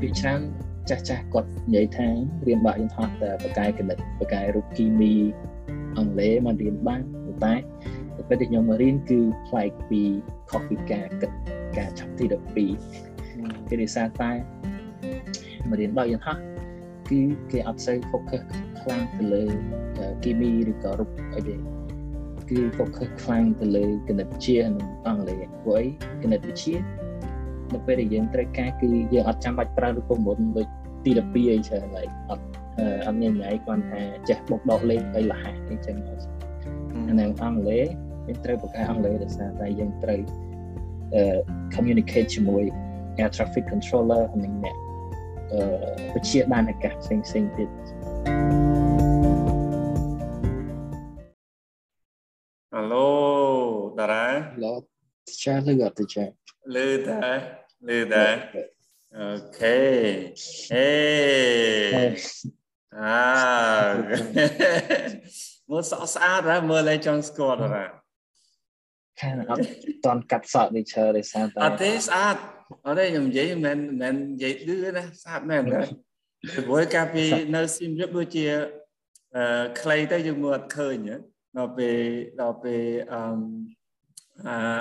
ពីច្រើនចាស់ចាស់គាត់និយាយថារៀនបាក់យន្តហោះតែបកាយគណិតបកាយរូបគីមីអង់គ្លេសមករៀនបានតែពេលដែលខ្ញុំមករៀនគឺផ្លែកពីខុសពីការគិតការចាប់ទី12គេនិយាយតែមករៀនបាក់យន្តហោះគឺគេអត់សូវ focus ខ្លាំងទៅលើគីមីឬក៏រូបអីទេគឺ focus ខ្លាំងទៅលើគណិតវិទ្យានិងអង់គ្លេសព្រោះអីគណិតវិទ្យា នៅពេលដែលយើងត្រូវការគឺយើងអត់ចាំបាច់ប្រើរូបមន្តដូចទី12អីច្រើនឡើយអត់អត់ញញ៉ៃគាត់ថាចេះបុកដកលេខអីលះអីចឹងអានឹងអង់គ្លេសយើងត្រូវបង្កើតអង់គ្លេសដោយសារតែយើងត្រូវ communicate ជាមួយ air traffic controller និងអ្នកអឺវិជាបានអាកាសផ្សេងផ្សេងទៀត Hello តារា Hello ចាលឺអត់ចាលឺតា លឺតាអូខេហេអាមើលសក់ស្អាតហ៎មើលឲ្យចង់ស្គាល់តារាខាងអត់តន់កាត់សក់នេះឈើដោយសារតែអត់ទេស្អាតអត់ទេខ្ញុំនិយាយមិនមិននិយាយឌឺណាស្អាតមែនទេព្រោះកាលពីនៅស៊ីមរៀបដូចជាអឺខ្លីទៅយើងមើលអត់ឃើញដល់ពេលដល់ពេលអឺ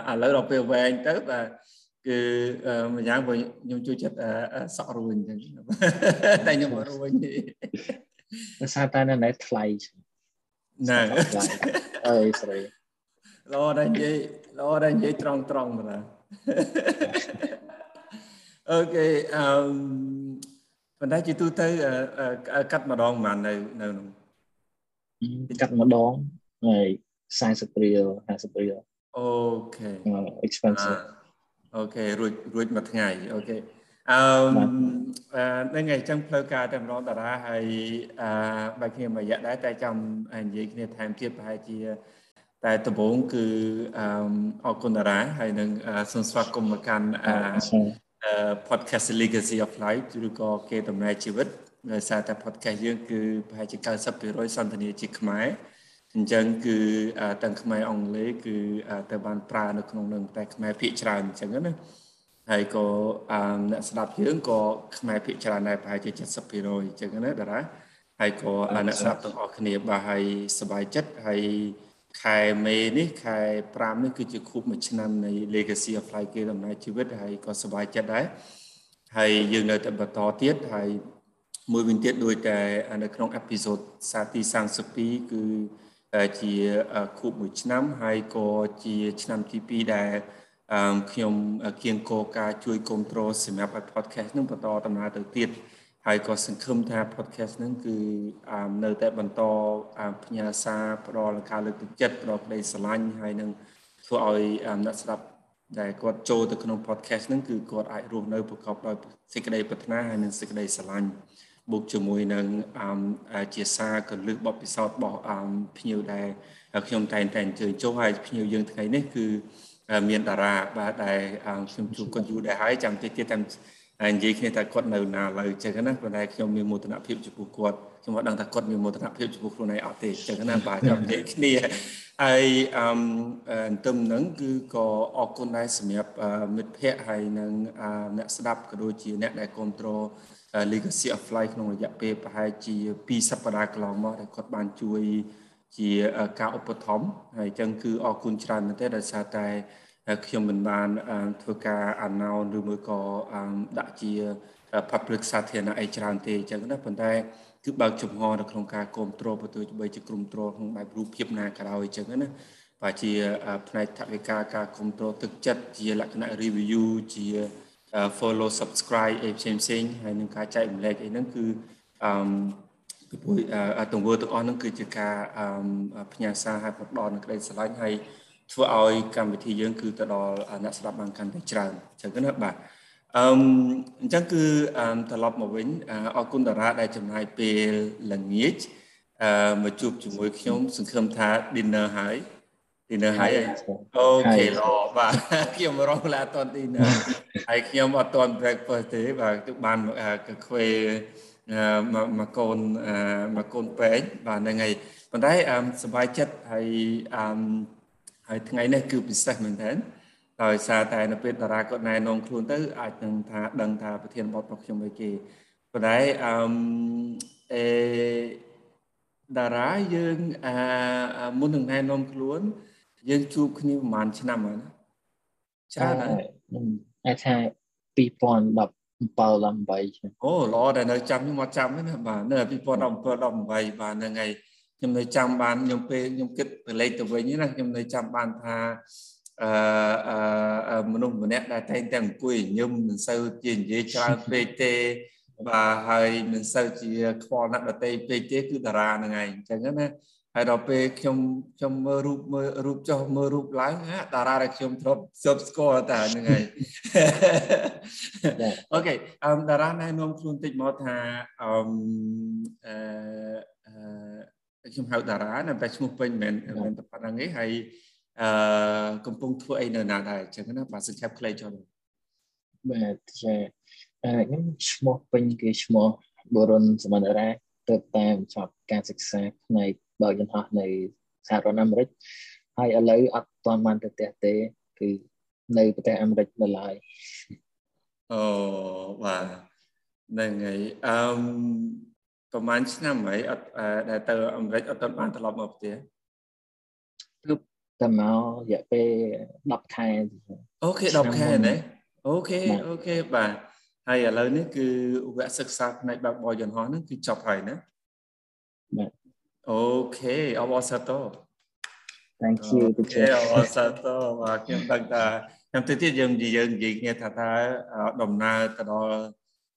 អាឥឡូវដល់ពេលវែងទៅបាទ គឺម្យ៉ាងព្រោះខ្ញុំជួយចិត្តសក់រួញអញ្ចឹងតែខ្ញុំអត់រួញទេដោយសារតែនៅណែថ្លៃហ្នឹងអើយស្រីល្អដែរនិយាយល្អដែរនិយាយត្រង់ត្រង់មើលអូខេអឺប៉ុន្តែជាទូទៅកាត់ម្ដងប៉ុន្មាននៅនៅនោះកាត់ម្ដងហើយ40រៀល50រៀលអូខេ expensive អូខេរួចរួចមួយថ្ងៃ okay អឺនឹងឯងចឹងផ្លូវការតែម្ដងតារាហើយអឺបែបគ្នាមួយរយៈដែរតែចាំនិយាយគ្នាថែមទៀតប្រហែលជា តែដំបូងគឺអឺអរគុណតារាហើយនឹងសូមស្វាគមន៍មកកាន់អឺ podcast Legacy of Life ឬក៏គេដំណើរជីវិតដោយសារតែ podcast យើងគឺប្រហែលជា90%សន្ទនាជាខ្មែរ អញ្ចឹងគឺទាំងខ្មែរអង់គ្លេសគឺទៅបានប្រើនៅក្នុងនឹងតែខ្មែរភាគច្រើនអញ្ចឹងណាហើយក៏អ្នកស្ដាប់យើងក៏ខ្មែរភាគច្រើនដែរប្រហែលជា70%អញ្ចឹងណាតារាហើយក៏អ្នកស្ដាប់ទាំងអស់គ្នាបាទហើយសប្បាយចិត្តហើយខែមេនេះខែ5នេះគឺជាខួប1ឆ្នាំនៃ Legacy of Fly គេដំណើរជីវិតហើយក៏សប្បាយចិត្តដែរហើយយើងនៅតែបន្តទៀតហើយមួយវិញទៀតដូចតែនៅក្នុងអេពីសូតសាទី32គឺ ជាខួប1ឆ្នាំហើយក៏ជាឆ្នាំទី2ដែលខ្ញុំគៀងគោការជួយគ្រប់គ្រងសម្រាប់ឲ្យ podcast នឹងបន្តដំណើរទៅទៀតហើយក៏សង្ឃឹមថា podcast ហ្នឹងគឺនៅតែបន្តផ្ញើសារផ្ដល់ការលើកទឹកចិត្តផ្ដល់ក្តីស្រឡាញ់ហើយនឹងធ្វើឲ្យអ្នកស្ដាប់ដែលគាត់ចូលទៅក្នុង podcast ហ្នឹងគឺគាត់អាចរស់នៅប្រកបដោយសេចក្តីប្រាថ្នាហើយនិងសេចក្តីស្រឡាញ់ បូកជាមួយនឹងជាសារកលឹះបបពិសោធន៍របស់ភ្ញៀវដែលខ្ញុំតែងតែអញ្ជើញចុះហើយភ្ញៀវយើងថ្ងៃនេះគឺមានតារាបាទដែលខ្ញុំជួបគាត់យូរដែរហើយចាំតិចទៀតតាមហើយនិយាយគ្នាថាគាត់នៅណាឡើយចឹងណាប៉ុន្តែខ្ញុំមានមោទនភាពចំពោះគាត់ខ្ញុំអត់ដឹងថាគាត់មានមោទនភាពចំពោះខ្លួនឯងអត់ទេចឹងណាបាទចាំនិយាយគ្នាហើយអឺទន្ទឹមនឹងគឺក៏អរគុណដែរសម្រាប់មិត្តភ័ក្តិហើយនិងអ្នកស្ដាប់ក៏ដូចជាអ្នកដែលគ្រប់គ្រង Legacy of Flight ក្នុងរយៈពេលប្រហែលជា2សប្តាហ៍កន្លងមកដែលគាត់បានជួយជាការឧបត្ថម្ភហើយអញ្ចឹងគឺអរគុណច្រើនមែនទែនដោយសារតែខ្ញុំមិនបានធ្វើការ announce ឬមួយក៏ដាក់ជា public សាធារណៈអីច្រើនទេអញ្ចឹងណាប៉ុន្តែគឺបើកចំហនៅក្នុងការគ្រប់គ្រងបើទោះបីជាក្រុមទ្រក្នុងបែបរូបភាពណាក៏ដោយអញ្ចឹងណាបាទជាផ្នែកថវិកាការគ្រប់គ្រងទឹកចិត្តជាលក្ខណៈ review ជា follow subscribe អីផ្សេងផ្សេងហើយនឹងការចែកម្លែកអីហ្នឹងគឺអឺពីព្រោះទង្វើទាំងអស់ហ្នឹងគឺជាការផ្ញើសារឲ្យផ្ដល់នូវក្តីស្រឡាញ់ហើយធ្វើឲ្យកម្មវិធីយើង គឺទៅដល់អ្នកស្ដាប់បានកាន់តែច្រើនអញ្ចឹងណាបាទអឺអញ្ចឹងគឺត្រឡប់មកវិញអរគុណតារាដែលចំណាយពេលល្ងាចអឺមកជួបជាមួយខ្ញុំសង្ឃឹមថា dinner ហើយ dinner ហើយអូខេល្អបាទខ្ញុំរងឡាអត់ត dinner ហើយខ្ញុំអត់ត breakfast ទេបាទគឺបានកាខ្វេមកកូនមកកូនពេកបាទហ្នឹងហើយប៉ុន្តែសប្បាយចិត្តហើយអឺហើយថ្ងៃនេះគឺពិសេសមែនទែនដោយសារតែនៅពេលតារាគាត់ណែនាំខ្លួនទៅអាចនឹងថាដឹងថាប្រធានបទរបស់ខ្ញុំអីគេប៉ុន្តែអឺអេតារាយើងអាមុននឹងណែនាំខ្លួន យើងជួបគ្នាប្រហែលឆ្នាំហើយណាច្រើនហើយអាចថា2010 2018អូល្អតែនៅចាំខ្ញុំមកចាំណាបាទនៅ2017 18បាទហ្នឹងហើយខ្ញុំនៅចាំបានខ្ញុំពេលខ្ញុំគិតទៅលេខទៅវិញណាខ្ញុំនៅចាំបានថាអឺមនុស្សម្នាក់ដែលតែងតែអង្គុយញឹមមិនសូវជានិយាយច្រើនពេកទេបាទហើយមិនសូវជាខ្វល់អ្នកដតីពេកទេគឺតារាហ្នឹងឯងអញ្ចឹងណា ហើយដល់ពេលខ្ញុំខ្ញុំមើលរូបមើលរូបចុះមើលរូបឡើងតារាដែលខ្ញុំធ្លាប់ស៊ើបស្គាល់តែហ្នឹងហើយអូខេអឺតារាណែនាំខ្លួនតិចមកថាអឺអឺខ្ញុំហៅតារាណាតែឈ្មោះពេញមិនមែនតែប៉ុណ្្នឹងទេហើយអឺកំពុងធ្វើអីនៅណាដែរអញ្ចឹងណាបាទសង្ខេបខ្លីចុះបាទចាខ្ញុំឈ្មោះពេញគឺឈ្មោះបរុនសមណ្ឌរាទៅតាមចប់ការសិក្សាផ្នែក បើកយន្តហោះនៅសហរដ្ឋអាមេរិកហើយឥឡូវអត់ទាន់បានទៅផ្ទះទេគឺនៅប្រទេសអាមេរិកនៅឡើយអូបាទហ្នឹងហើយអឺប្រហែលឆ្នាំហើយអត់ដែលទៅអាមេរិកអត់ទាន់បានត្រឡប់មកផ្ទះគឺតែមករយៈពេល10ខែ okay 10ខែណា okay okay បាទហើយឥឡូវនេះគឺវគ្គសិក្សាផ្នែកបើកបរយន្តហោះហ្នឹងគឺចប់ហើយណាបាទ okay អបអរសាទរ Thank you អបអសាទរបាទខ្ញុំដឹងថាខ្ញុំទៅទៀតយើងយើងនិយាយគ្នាថាតើដំណើរទៅដល់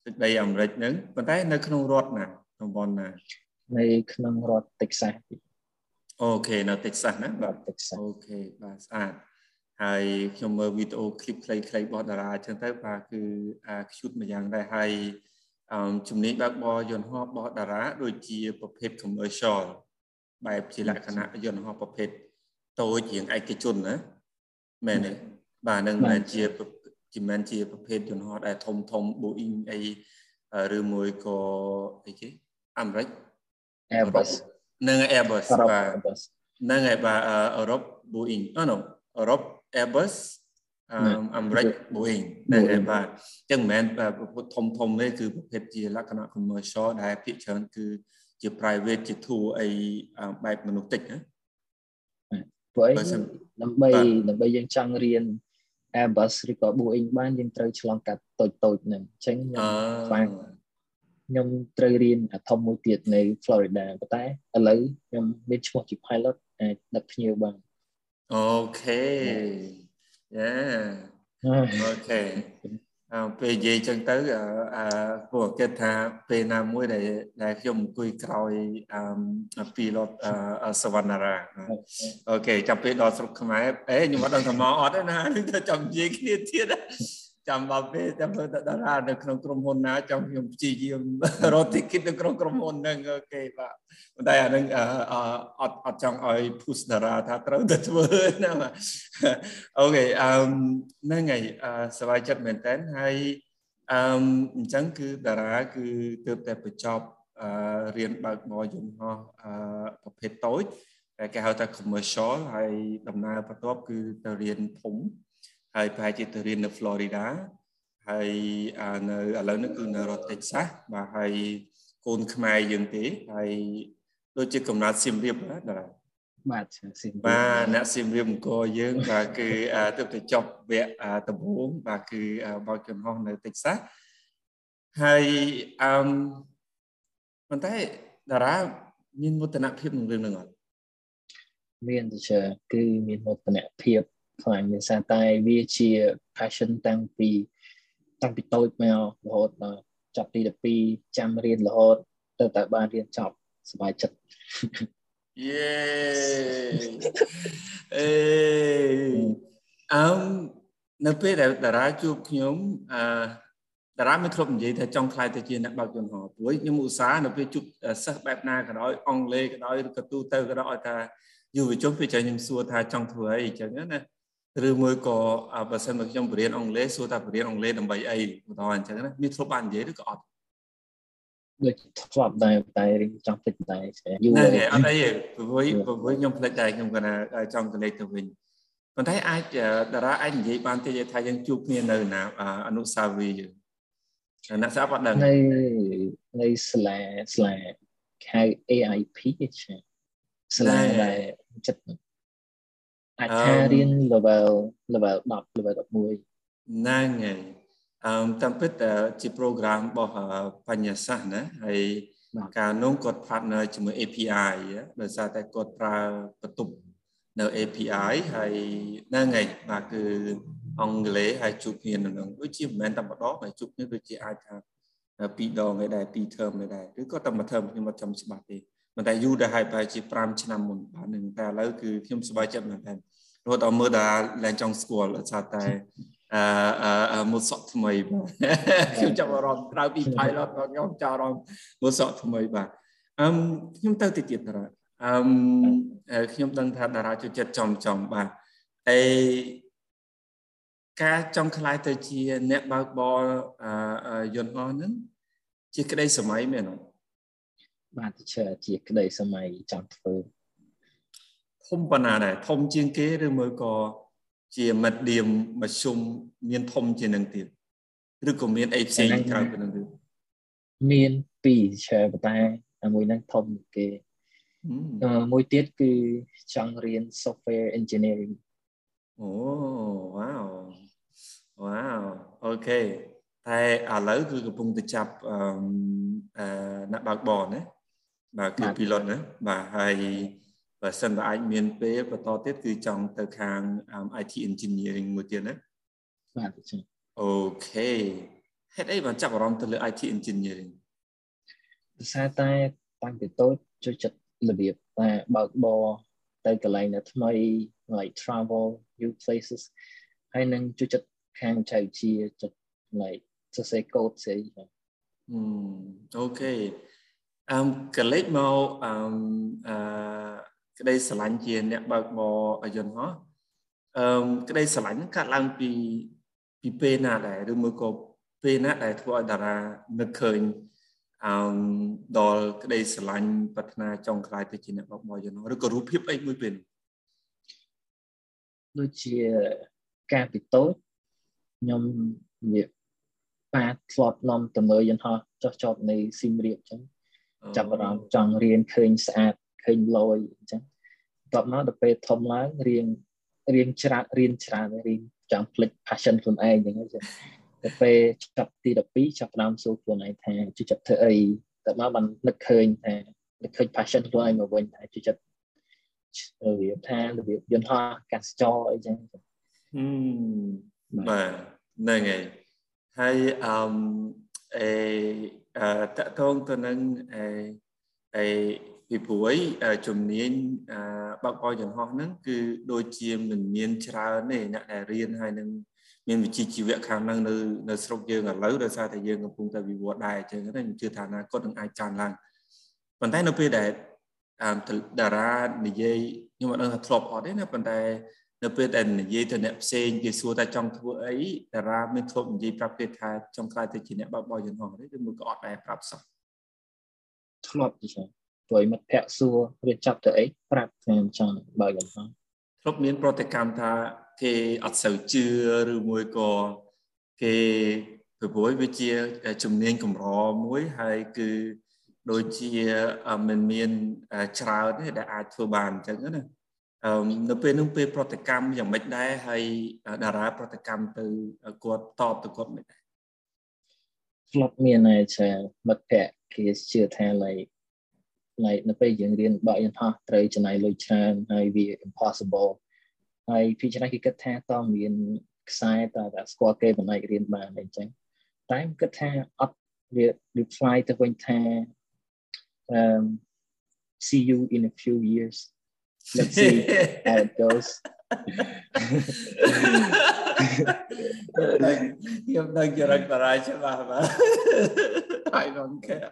ទឹកដីអាមេរិកហ្នឹងប៉ុន្តែនៅក្នុងរដ្ឋណាតំបន់ណានៅក្នុងរដ្ឋ Texas okay នៅ Texas ណាបាទ Texas អូខេបាទស្អាតហើយខ្ញុំមើលវីដេអូឃ្លីបខ្លីៗរបស់តារាអញ្ចឹងទៅបាទគឺអាខ្ជូតមួយយ៉ាងដែរហើយ ជំនាញបើកបរយន្តហោះរបស់តារាដូចជាប្រភេទ commercial បែបជាលក្ខណៈយន្តហោះប្រភេទតូចជាងឯកជនណាមែនទេបាទនឹងមិនជាជាមិនជាប្រភេទយន្តហោះដែលធំធំ Boeing អីឬមួយក៏អីគេអាមេរិក Airbus នឹង Airbus បាទនឹងហើយបាទអឺរ៉ុប Boeing អូ no អឺរ៉ុប Airbus អាមេរិក Boeing ហ្នឹងហើយបាទអញ្ចឹងមិនមែនប្រភពធំធំទេគឺប្រភេទជាលក្ខណៈ commercial ដែលភាគច្រើនគឺជា private ជា tour អីបែបមនុស្សតិចណាព្រោះអីដើម្បីដើម្បីយើងចង់រៀន Airbus ឬក៏ Boeing បានយើងត្រូវឆ្លងកាត់តូចតូចហ្នឹងអញ្ចឹងខ្ញុំខ្លាំងខ្ញុំត្រូវរៀនអាធំមួយទៀតនៅ Florida ប៉ុន្តែឥឡូវខ្ញុំមានឈ្មោះជា pilot អាចដឹកភ្ញៀវបាន okay yeah okay អើពេលនិយាយចឹងទៅអឺពួកគិតថាពេលណាមួយដែលដែលខ្ញុំអង្គុយក្រោយអឺពីរត់អឺសុវណ្ណតារា okay ចាំពេលដល់ស្រុកខ្មែរអេខ្ញុំអត់ដឹងថាមកអត់ទេណានឹងទៅចាំនិយាយគ្នាទៀត ចាំបើពេលចាំទៅតារានៅក្នុងក្រុមហ៊ុនណាចាំខ្ញុំព្យាយាមរកទីគិតនៅក្នុងក្រុមហ៊ុនហ្នឹងអូខេបាទប៉ុន្តែអានឹងអត់អត់ចង់ឲ្យភុសតារាថាត្រូវតែធ្វើណាបាទអូខេអឺហ្នឹងហើយសប្បាយចិត្តមែនតើហើយអឺអញ្ចឹងគឺតារាគឺទើបតែបញ្ចប់រៀនបើកបរយន្តហោះប្រភេទតូចតែគេហៅថា commercial ហើយដំណើរបន្ទាប់គឺទៅរៀនធំ ហើយប្រហែលជាទៅរៀននៅ Florida ហើយនៅឥឡូវនេះគឺនៅរដ្ឋ Texas បាទហើយកូនខ្មែរយើងទេហើយដូចជាកំណត់សៀមរាបណាតាបាទសៀមរាបបាទអ្នកសៀមរាបអង្គរយើងបាទគឺទើបតែចប់វគ្គដំបូងបាទគឺបោកចំហនៅ Texas ហើយអឺប៉ុន្តែតារាមានមោទនភាពនឹងរឿងហ្នឹងអត់មានទេគឺមានមោទនភាព ខ្លាំងដោយសារតែវាជា passion តាំងពីតាំងពីតូចមករហូតដល់ចាប់ទី12ចាំរៀនរហូតទៅតែបានរៀនចប់សប្បាយចិត្តយេអេអឹមនៅពេលដែលតារាជួបខ្ញុំអឺតារាមិនធ្លាប់និយាយថាចង់ខ្លាយទៅជាអ្នកបើកយន្តហោះព្រោះខ្ញុំឧស្សាហ៍នៅពេលជួបសិស្សបែបណាក៏ដោយអង់គ្លេសក៏ដោយឬក៏ទូទៅក៏ដោយឲ្យថាយុវជនពេលចាំខ្ញុំសួរថាចង់ធ្វើអីអញ្ចឹងណា ឬមួយក៏បើសិនមកខ្ញុំបរៀនអង់គ្លេសសួរថាបរៀនអង់គ្លេសដើម្បីអីបន្តអញ្ចឹងណាមានធ្លាប់បាននិយាយឬក៏អត់ដូចធ្លាប់ដែរតែរៀងចង់ភ្លេចដែរយូរហ្នឹងអត់អីទេព្រោះព្រោះខ្ញុំភ្លេចដែរខ្ញុំគាត់ថាចង់កណេកទៅវិញប៉ុន្តែអាចតារាអាចនិយាយបានតិចថាយើងជួបគ្នានៅណាអនុសាវរីយ៍យើងអ្នកស្អាប់អត់ដឹងនៅនៅស្លាស្លាហៅ AIP ចាស្លាដែលចិត្ត អាចថារៀន level level 10 level 11ហ្នឹងហើយអឺតាមពិតជា program របស់បញ្ញាសាស្ត្រណាហើយកាលនោះគាត់ partner ជាមួយ API ដោយសារតែគាត់ប្រើបន្ទប់នៅ API ហើយហ្នឹងហើយបាទគឺអង់គ្លេសហើយជួបគ្នានៅនឹងដូចជាមិនមែនតែម្ដងហើយជួបគ្នាដូចជាអាចថាពីរដងឯដែរពីរ term ឯដែរឬក៏តែមួយ term ខ្ញុំអត់ចាំច្បាស់ទេប៉ុន្តែយូរទៅហើយប្រហែលជា5ឆ្នាំមុនបាទនឹងតែឥឡូវគឺខ្ញុំសប្បាយចិត្តមែនតើ រហូតដល់មើលដល់ឡើងចង់ស្គាល់ថាតែអឺអឺមួយសក់ថ្មីបាទខ្ញុំចាប់អារម្មណ៍ក្រៅពី pilot ខ្ញុំចាប់អារម្មណ៍មួយសក់ថ្មីបាទអឹមខ្ញុំទៅតិចទៀតតារាអឹមខ្ញុំដឹងថាតារាជួយចិត្តចំចំបាទអេការចង់ខ្លាយទៅជាអ្នកបើកបរយន្តហោះហ្នឹងជាក្តីសម័យមែនអត់បាទជាជាក្តីសម័យចង់ធ្វើ ធំប៉ុណ្ណាដែរធំជាងគេឬមួយក៏ជាមិត្តឌៀមមជ្ឈុំមានធំជាងនឹងទៀតឬក៏មានអីផ្សេងក្រៅពីនឹងទៀតមានពីរឆែប៉ុន្តែមួយហ្នឹងធំគេមួយទៀតគឺចង់រៀន software engineering អូវ៉ាវវ៉ាវអូខេតែឥឡូវគឺកំពុងតែចាប់អឺអ្នកបើកបរណាបាទគឺ pilot ណាបាទហើយ បើសិនបើអាចមានពេលបន្តទៀតគឺចង់ទៅខាង IT engineering មួយទៀតណាបាទអូខេហេតុអីបានចាប់អារម្មណ៍ទៅលើ IT engineering ភាសាតែតាំងពីតូចចូលចិត្តរបៀបតែបើកបរទៅកន្លែងនៅថ្មី like travel new places ហើយនឹងជួយចិត្តខាងចៅជាចិត្ត like សរសេរកូដស្អីអូខេអឹមកលេចមកអឹមអឺ ក្តីស្រឡាញ់ជាអ្នកបើកបរយន្តហោះអឺក្តីស្រឡាញ់កាត់ឡើងពីពីពេលណាដែរឬមួយក៏ពេលណាដែលធ្វើឲ្យតារានឹកឃើញអឺដល់ក្តីស្រឡាញ់ប្រាថ្នាចង់ខ្លាយទៅជាអ្នកបើកបរយន្តហោះឬក៏រូបភាពអីមួយពេលដូចជាការពីតូចខ្ញុំវាប៉ាធ្លាប់នាំទៅមើលយន្តហោះចុះចប់នៅស៊ីមរៀបអញ្ចឹងចាប់អារម្មណ៍ចង់រៀនឃើញស្អាតឃើញលយអញ្ចឹង បន្ទាប់មកដល់ពេលធំឡើងរៀនរៀនច្រើនរៀនច្រើនរៀនចង់ផ្លិច passion ខ្លួនឯងអញ្ចឹងទៅពេលចាប់ទី12ចាប់ដើមសួរខ្លួនឯងថាជួយចិត្តធ្វើអីតែមកបាននឹកឃើញថានឹកឃើញ passion ខ្លួនឯងមកវិញថាជួយចិត្តរបៀបថារបៀបយន្តហោះកាសចរអីចឹងបាទហ្នឹងហើយហើយអឺអេតកតងទៅនឹងអេអេ ពីព្រួយជំនាញបើកបរយន្តហោះហ្នឹងគឺដូចជាមិនមានច្រើនទេអ្នកដែលរៀនហើយនឹងមានវិជ្ជាជីវៈខាងហ្នឹងនៅនៅស្រុកយើងឥឡូវដោយសារតែយើងកំពុងតែវិវត្តដែរអញ្ចឹងខ្ញុំជឿថាអនាគតនឹងអាចកើនឡើងប៉ុន្តែនៅពេលដែលតារានិយាយខ្ញុំមិនដឹងថាធ្លាប់អត់ទេណាប៉ុន្តែនៅពេលដែលនិយាយទៅអ្នកផ្សេងគេសួរថាចង់ធ្វើអីតារាមានធ្លាប់និយាយប្រាប់គេថាចង់ខ្លាយទៅជាអ្នកបើកបរយន្តហោះទេឬមួយក៏អត់ដែរប្រាប់សោះធ្លាប់ទេចា ព្រោះមិត្តភ័ក្តិសួររៀបចាប់ទៅអីប្រាប់ថាចង់បើកយន្តហោះធ្លាប់មានប្រតិកម្មថាគេអត់សូវជឿឬមួយក៏គេព្រោះវាជាជំនាញកម្រមួយហើយគឺដូចជាមិនមានច្រើនទេដែលអាចធ្វើបានអញ្ចឹងណាអឺនៅពេលនោះពេលប្រតិកម្មយ៉ាងម៉េចដែរហើយតារាប្រតិកម្មទៅគាត់តបទៅគាត់មិនដែរធ្លាប់មានហើយចាមិត្តភ័ក្តិគេជឿថា like like នៅពេលយើងរៀនបើកយន្តហោះត្រូវចំណាយលុយច្រើនហើយវា impossible ហើយពីច្រើនគេគិតថាតើមានខ្សែតើតែស្គាល់គេបណ្ដៃរៀនបានអីចឹងតែគិតថាអត់វា reply ទៅវិញថា um see you in a few years let's see how it goes ខ្ញុំដឹងចរិតបារាយច្បាស់បាទ I don't care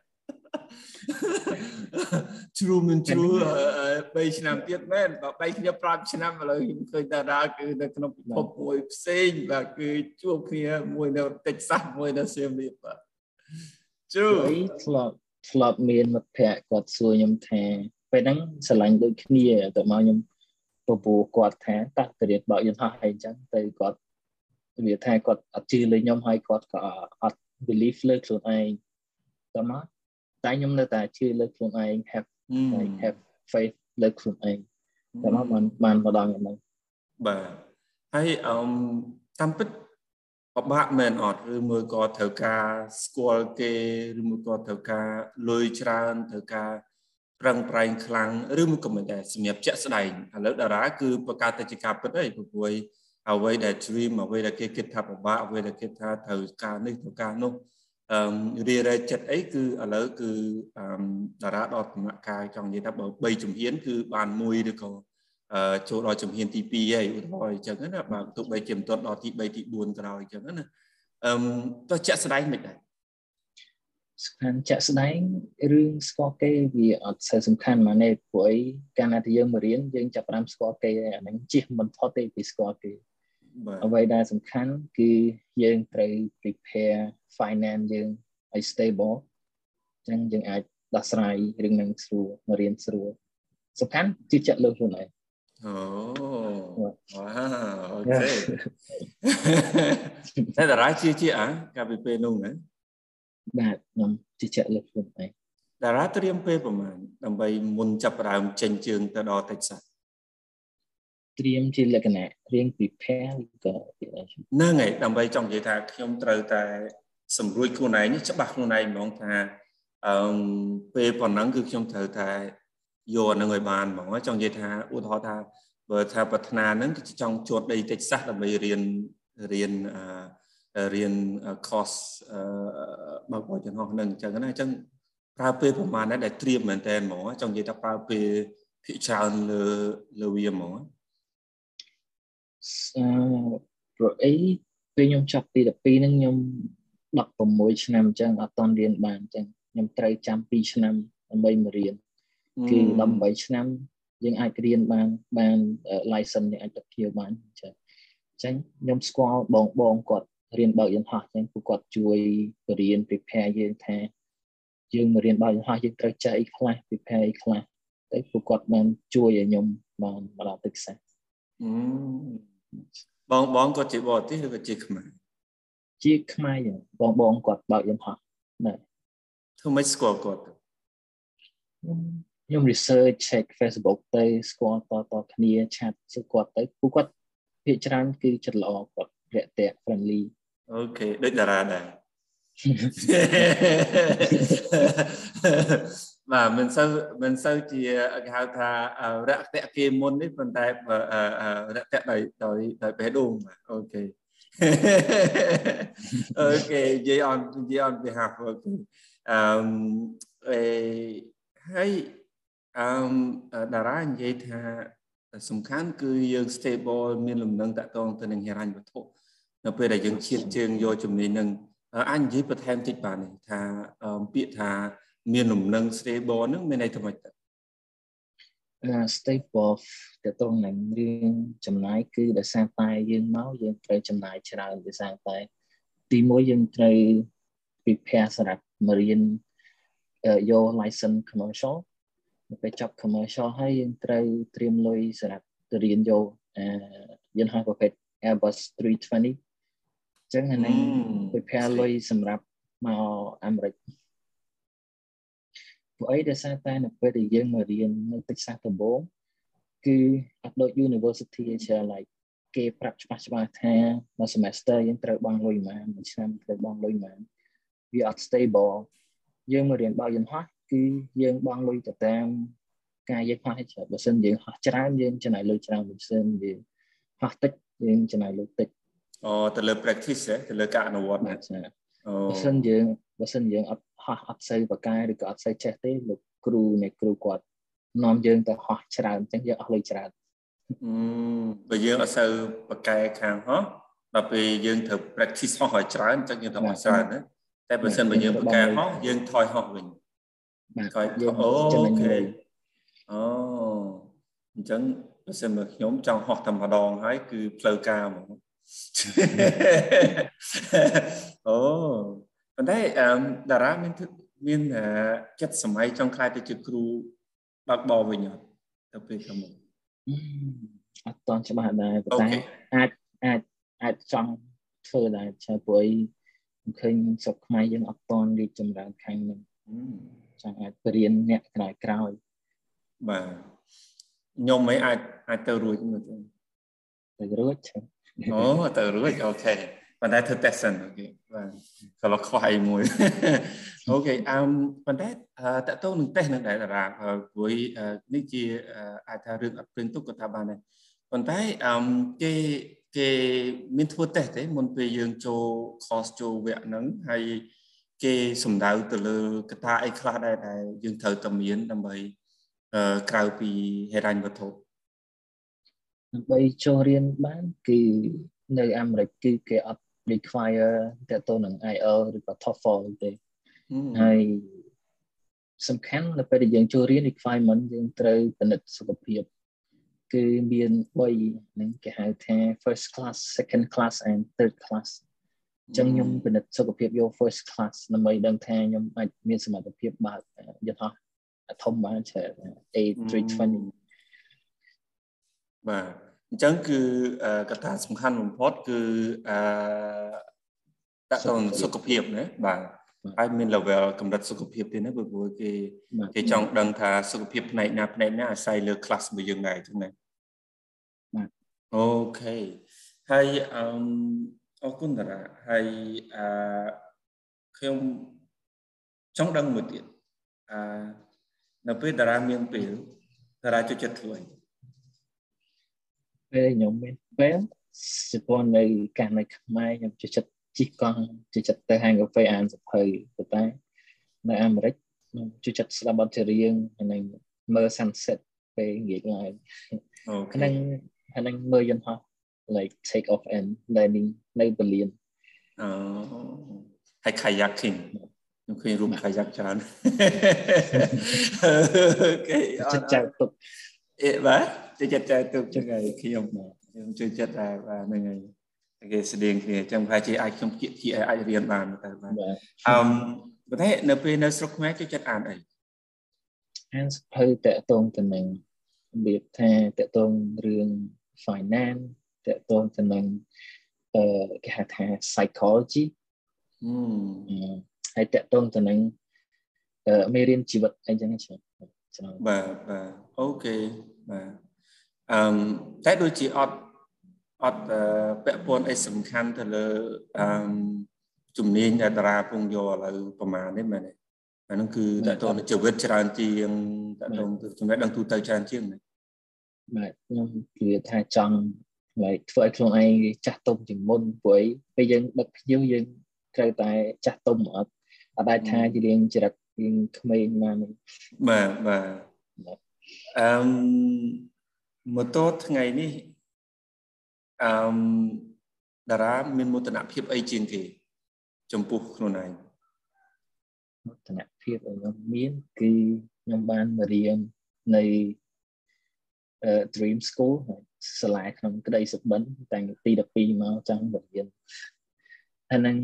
ជ្រូមិនជ្រូ3ឆ្នាំទៀតមែនបើ3ឆ្នាំ5ឆ្នាំឥឡូវខ្ញុំឃើញតារាគឺនៅក្នុងពិភពមួយផ្សេងបាទគឺជួបគ្នាមួយនៅតិចសាសមួយនៅសៀមរាបបាទជ្រូធ្លាប់ធ្លាប់មានមិត្តភ័ក្តិគាត់សួរខ្ញុំថាពេលហ្នឹងស្រឡាញ់ដូចគ្នាតែមកខ្ញុំពពពោះគាត់ថាតើទៅរៀនបើកយន្តហោះអីចឹងទៅគាត់វាថាគាត់អត់ជឿលើខ្ញុំហើយគាត់ក៏អត់ believe លើខ្លួនឯងតើមក តែខ្ញុំនៅតែជឿលើខ្លួនឯង have like have faith លើខ្លួនឯងតែមកបានបានម្ដងហ្នឹងបាទហើយអឺតាមពិតពិបាកមែនអត់ឬមួយក៏ត្រូវការស្គាល់គេឬមួយក៏ត្រូវការលុយច្រើនត្រូវការប្រឹងប្រែងខ្លាំងឬមួយក៏មិនដែរសម្រាប់ជាក់ស្ដែងឥឡូវតារាគឺប្រកាសទៅជាការពិតអីព្រោះអ្វីដែល dream អ្វីដែលគេគិតថាពិបាកអ្វីដែលគេថាត្រូវការនេះត្រូវការនោះ អឺរីរែកចិត្តអីគឺឥឡូវគឺអឺតារាដល់ដំណាក់កាលចង់និយាយថាបើ3ជំហានគឺបានមួយឬក៏អឺចូលដល់ជំហានទី2ហើយឧទាហរណ៍អញ្ចឹងណាបើទោះបីជាមិនទាន់ដល់ទី3ទី4ក្រោយអញ្ចឹងណាអឺទៅជាក់ស្ដែងមិនដែរសំខាន់ជាក់ស្ដែងរឿងស្គាល់គេវាអត់សូវសំខាន់មកនេះព្រោះអីកាលណាតែយើងមករៀនយើងចាប់ផ្ដើមស្គាល់គេអាហ្នឹងជិះមិនផុតទេពីស្គាល់គេ អ្វីដែលសំខាន់គឺយើងត្រូវ prepare finance យើងឲ្យ stable អញ្ចឹងយើងអាចដោះស្រាយរឿងនឹងស្រួលមករៀនស្រួលសំខាន់ជឿជាក់លើខ្លួនឯងអូវ៉ាអូខេតែតារាជាជាអាកាលពីពេលនោះណាបាទខ្ញុំជឿជាក់លើខ្លួនឯងតារាត្រៀមពេលប្រហែលដើម្បីមុនចាប់ផ្ដើមចេញជើងទៅដល់តិចសាស់ ត្រៀមជាលក្ខណៈរៀង prepare ក៏ហ្នឹងហើយដើម្បីចង់និយាយថាខ្ញុំត្រូវតែសម្រួចខ្លួនឯងច្បាស់ខ្លួនឯងហ្មងថាអឺពេលប៉ុណ្ណឹងគឺខ្ញុំត្រូវតែយកអានឹងឲ្យបានហ្មងចង់និយាយថាឧទាហរណ៍ថាបើថាប្រាថ្នាហ្នឹងគឺចង់ជួតដីតិចសាសដើម្បីរៀនរៀនរៀន course បើកបោចំហហ្នឹងអញ្ចឹងណាអញ្ចឹងប្រើពេលប្រហែលដែរដែលត្រៀមមែនតើហ្មងចង់និយាយថាប្រើពេលភាគច្រើនលើលើវាហ្មងអឺ ព្រោះអីពេលខ្ញុំចាប់ទី12ហ្នឹងខ្ញុំ16ឆ្នាំអញ្ចឹងអត់តន់រៀនបានអញ្ចឹងខ្ញុំត្រូវចាំ2ឆ្នាំដើម្បីមករៀនគឺ18ឆ្នាំយើងអាចរៀនបានបាន license យើងអាចទៅធៀវបានអញ្ចឹងអញ្ចឹងខ្ញុំស្គាល់បងបងគាត់រៀនបើកយន្តហោះអញ្ចឹងពួកគាត់ជួយបរៀន prepare យើងថាយើងមករៀនបើកយន្តហោះយើងត្រូវចេះអីខ្លះ prepare អីខ្លះតែពួកគាត់បានជួយឲ្យខ្ញុំបានមកដល់ទឹកសាស បងបងគាត់ជាបរទេសឬក៏ជាខ្មែរជាខ្មែរបងបងគាត់បើកយន្តហោះណាធ្វើម៉េចស្គាល់គាត់ខ្ញុំ research check Facebook ទៅស្គាល់តតគ្នា chat សួរគាត់ទៅពួកគាត់ភាគច្រើនគឺចិត្តល្អគាត់រាក់ទាក់ friendly okay ដូចតារាដែរ បាទមិនសូវមិនសូវជាគេហៅថារយៈគេមុននេះប៉ុន្តែរយៈដោយដោយដោយបេះដូងអូខេអូខេនិយាយ on និយាយ on behalf okayអឺអេហើយអឺតារានិយាយថាសំខាន់គឺយើង stable មានលំនឹងតកតងទៅនឹងហិរញ្ញវត្ថុនៅពេលដែលយើងឈានជើងយកជំនាញនឹងអាចនិយាយបន្ថែមតិចបាននេះថាពាក្យថា មានលំនឹង stable ហ្នឹងមានន័យថាម៉េចទៅ stable ទៅត្រង់នឹងរឿងចំណាយគឺដោយសារតែយើងមកយើងត្រូវចំណាយច្រើនដោយសារតែទីមួយយើងត្រូវ prepare សម្រាប់មករៀនយក license commercial ពេលចប់ commercial ហើយយើងត្រូវត្រៀមលុយសម្រាប់ទៅរៀនយកយន្តហោះប្រភេទ Airbus 320អញ្ចឹងអានេះ prepare លុយសម្រាប់មកអាមេរិក ព្រោះអីដោយសារតែនៅពេលដែលយើងមករៀននៅទឹកសាសដំបូងគឺអត់ដូច university ជា like គេប្រាប់ច្បាស់ច្បាស់ថាមួយ semester យើងត្រូវបង់លុយប៉ុន្មានមួយឆ្នាំត្រូវបង់លុយប៉ុន្មានវាអត់ stable យើងមករៀនបើកយន្តហោះគឺយើងបង់លុយទៅតាមការយើងហោះច្រើនបើសិនយើងហោះច្រើនយើងចំណាយលុយច្រើនបើសិនយើងហោះតិចយើងចំណាយលុយតិចអូទៅលើ practice ទៅលើការអនុវត្តណាអូបើសិនយើង បើសិនយើងអត់ហោះអត់សូវបកកែឬក៏អត់សូវចេះទេលោកគ្រូនៃគ្រូគាត់នាំយើងទៅហោះច្រើនអញ្ចឹងយើងអស់លុយច្រើនអឺបើយើងអត់សូវបកកែខាងហោះដល់ពេលយើងត្រូវ practice ហោះឲ្យច្រើនអញ្ចឹងយើងត្រូវហោះច្រើនណាតែបើសិនបើយើងបកកែហោះយើងថយហោះវិញបាទយើងអូខេអូអញ្ចឹងបើសិនមកខ្ញុំចង់ហោះតែម្ដងហើយគឺផ្លូវការហ្មងអូ ប៉ុន្តែអឺតារាមានមានចិត្តសម័យចង់ខ្លាយទៅជាគ្រូបើកបរវិញអត់ទៅពេលខាងមុខអត់តន់ច្បាស់ដែរប៉ុន្តែអាចអាចអាចចង់ធ្វើដែរចាព្រោះខ្ញុំឃើញស្រុកខ្មែរយើងអត់តន់រីកចម្រើនខាងហ្នឹងចង់អាចបរៀនអ្នកក្រោយក្រោយបាទខ្ញុំមិនអាចអាចទៅរួចមើលទៅទៅរួចអូទៅរួច okay ប៉ុន្តែធ្វើតេស្តសិន okay បាទក៏លខ្វះអីមួយ okay អឺប៉ុន្តែតើតើនឹងតេស្តនឹងដែរតារាព្រោះនេះជាអាចថារឿងអត់ព្រឹងទុកក៏ថាបានដែរប៉ុន្តែអឺគេគេមានធ្វើតេស្តទេមុនពេលយើងចូល course ចូលវគ្គហ្នឹងហើយគេសំដៅទៅលើកត្តាអីខ្លះដែរដែលយើងត្រូវតែមានដើម្បីក្រៅពីហេរញ្ញវត្ថុដើម្បីចូលរៀនបានគឺនៅអាមេរិកគឺគេអត់ require តទៅនឹង IELTS ឬក៏ TOEFL ទេហើយសំខាន់នៅពេលដែលយើងចូលរៀន requirement យើងត្រូវពិនិត្យសុខភាពគឺមាន3ហ្នឹងគេហៅថា first class second class and third class អញ្ចឹងខ្ញុំពិនិត្យសុខភាពយក first class ដើម្បីដឹងថាខ្ញុំអាចមានសមត្ថភាពបើកយន្តហោះធំបានច្រើន A320 បាទ អញ្ចឹងគឺកត្តាសំខាន់បំផុតគឺអឺតើតសុខភាពណាបាទហើយមាន level កម្រិតសុខភាពទៀតណាព្រោះគេគេចង់ដឹងថាសុខភាពផ្នែកណាផ្នែកណាអាស្រ័យលើ class របស់យើងដែរចឹងណាបាទអូខេហើយអឺអរគុណតារាហើយអឺខ្ញុំចង់ដឹងមួយទៀតអឺនៅពេលតារាមានពេលតារាចូលចិត្តធ្វើអី ពេលខ្ញុំមានពេលជាពន្ធនៅកាសនៅខ្មែរខ្ញុំចូលចិត្តជិះកង់ចូលចិត្តទៅហាងកាហ្វេអានសភៅប៉ុន្តែនៅអាមេរិកខ្ញុំចូលចិត្តស្ដាប់បទចម្រៀងហើយមើល sunset ពេលងាកឡើងអូហ្នឹងហ្នឹងមើលយន្តហោះ like take off and landing នៅបលៀនអូហើយ kayaking ខ្ញុំឃើញរូប kayak ច្រើនអូខេចិត្តចៅទុក អេបាទចូលចិត្តចែកទុកចឹងហើយខ្ញុំខ្ញុំចូលចិត្តដែរបាទហ្នឹងហើយគេស្តៀងគ្នាចឹងប្រហែលជាអាចខ្ញុំគៀកគៀកអាចរៀនបានតែបាទអឺប៉ុន្តែនៅពេលនៅស្រុកខ្មែរចូលចិត្តអានអីអានសភៅតកតងទៅនឹងរបៀបថាតកតងរឿង finance តកតងទៅនឹងអឺគេហៅថា psychology ហើយតកតងទៅនឹងអឺមេរៀនជីវិតអីចឹងច្រើន បាទបាទអូខេបាទអឺតែដូចជាអត់អត់ពាក់ព័ន្ធអីសំខាន់ទៅលើអឺជំនាញដែលតារាពងយកឥឡូវប្រមាណនេះមែនទេអានោះគឺតើតើជីវិតច្រើនជាងតើតើចំណេះដឹងទូទៅច្រើនជាងណាបាទខ្ញុំគឺថាចង់ហើយធ្វើឲ្យខ្លួនឯងចាស់ទុំជាងមុនព្រោះពេលយើងដឹកភ្ញៀវយើងត្រូវតែចាស់ទុំអត់អត់ដែរថាជារៀងចរិតរៀង ក្មេងណាស់បាទបាទអឺម៉ូតូថ្ងៃនេះអឺតារាមានមោទនភាពអីជាងគេ ចំពោះខ្លួនឯងមោទនភាពដែលខ្ញុំមានគឺខ្ញុំបានមករៀននៅ Dream School សាលាក្នុងក្តីសុបិនតាំងពី12មកចង់មករៀនហើយនឹង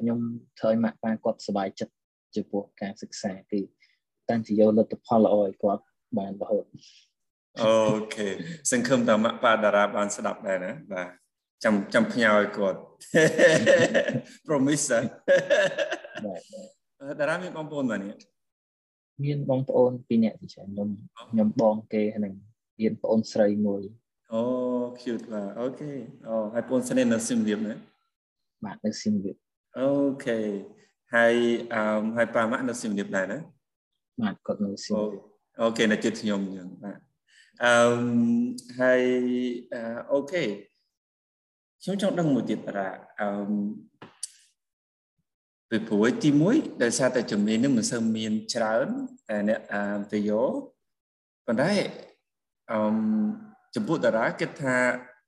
ខ្ញុំធ្វើឲ្យម៉ាក់ប៉ាគាត់សប្បាយចិត្ត ចំពោះការសិក្សាគឺតាំងជាយកលទ្ធផលល្អឲ្យគាត់បានរហូតអូខេសង្ឃឹមថាម៉ាក់ប៉ាតារាបានស្ដាប់ដែរណាបាទចាំចាំផ្ញើឲ្យគាត់ promise បាទតារាមានបងប្អូនបាទនេះមានបងប្អូនពីរនាក់ទីច្រើនខ្ញុំខ្ញុំបងគេហ្នឹងមានប្អូនស្រីមួយអូ cute បាទអូខេអូហើយប្អូនស្រីនៅស៊ីមរៀបណាបាទនៅស៊ីមរៀប okay ហើយអឺហើយប៉ាម៉ាក់នៅស៊ីមរៀបដែរណាបាទគាត់នៅស៊ីមរៀប okay នៅជិតខ្ញុំអញ្ចឹងបាទអឺហើយអូខេខ្ញុំចង់ដឹងមួយទៀតតាអឺពីព្រោះទី1ដោយសារតែជំនាញនេះមិនសូវមានច្រើនតែអ្នកទៅយកប៉ុន្តែអឺចំពោះតារាគិតថា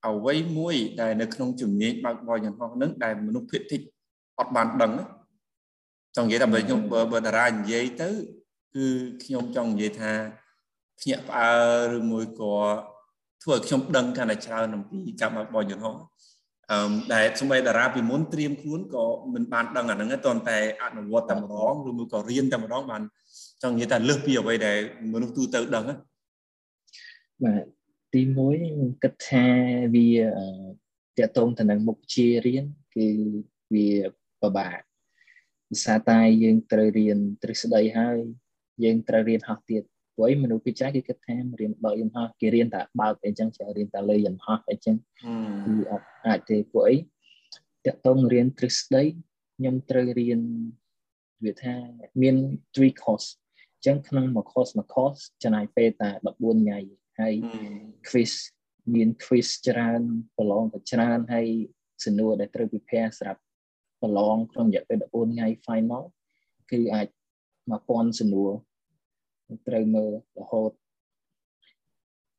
អ្វីមួយដែលនៅក្នុងជំនាញបើកបរយន្តហោះនឹងដែលមនុស្សភាគតិចអត់បានដឹង ចង់និយាយថាបើខ្ញុំបើតារានិយាយទៅ គឺខ្ញុំចង់និយាយថាភ្ញាក់ផ្អើលឬមួយក៏ធ្វើឲ្យខ្ញុំដឹងកាន់តែច្រើនអំពីការបើកបរយន្តហោះអឺដែលសម្បីតារាពីមុនត្រៀមខ្លួនក៏មិនបានដឹងអាហ្នឹងទេតន្តែអនុវត្តតែម្ដងឬមួយក៏រៀនតែម្ដងបានចង់និយាយថាលើសពីអ្វីដែលមនុស្សទូទៅដឹងបាទទីទី1គិតថាវាតកតងទៅនឹងមុខជារៀនគឺវាពិបាក ភាសាតែយើងត្រូវរៀនទ្រឹស្ដីហើយយើងត្រូវរៀនហោះទៀតព្រោះមនុស្សពីចាស់គេគិតថារៀនបើកយន្តហោះគេរៀនតែបើកអីចឹងចេះរៀនតែលើយន្តហោះអីចឹងគឺអត់អាចទេព្រោះអីតកតងរៀនទ្រឹស្ដីខ្ញុំត្រូវរៀនវាថាមាន three course ចឹងក្នុងមួយ course មួយ course ចំណាយពេលតែ14ថ្ងៃហើយ quiz មាន quiz ច្រើនប្រឡងក៏ច្រើនហើយសំណួរដែលត្រូវពិភាក្សាសម្រាប់ ប្រឡងក្នុងរយៈពេល14ថ្ងៃ final គឺអាច1000សំណួរត្រូវមើលរហូត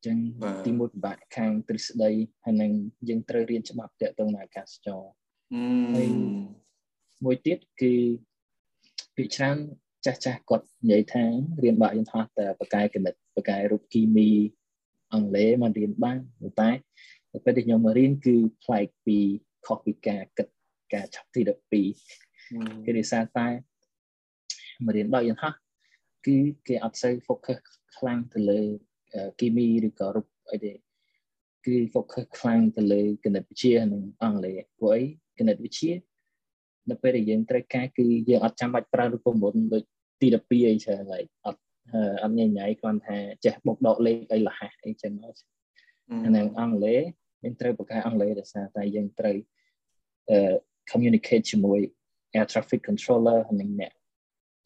ចឹងទីមួយពិបាកខាងទ្រឹស្ដីហើយនឹងយើងត្រូវរៀនច្បាប់តាក់ទងនឹងអាកាសចរហើយមួយទៀតគឺពីច្រើនចាស់ចាស់គាត់និយាយថារៀនបាក់យន្តហោះតែបកកាយគណិតបកកាយរូបគីមីអង់គ្លេសមករៀនបានតែពេលដែលខ្ញុំមករៀនគឺប្លែកពីខុសពីការគិត ការឆាប់ទី12គឺដោយសារតែមករៀនបាក់យន្តហោះគឺគេអត់សូវ focus ខ្លាំងទៅលើគីមីឬក៏រូបអីទេគឺ focus ខ្លាំងទៅលើគណិតវិទ្យានិងអង់គ្លេសព្រោះអីគណិតវិទ្យានៅពេលដែលយើងត្រូវការគឺយើងអត់ចាំបាច់ប្រើរូបមន្តដូចទី12អីច្រើនហើយអត់អត់ញញ៉ៃគ្រាន់ថាចេះបុកដកលេខអីលះអីចឹងមកហើយអង់គ្លេសយើងត្រូវបង្កើតអង់គ្លេសដោយសារតែយើងត្រូវ communicate ជាមួយ air traffic controller និងអ្នក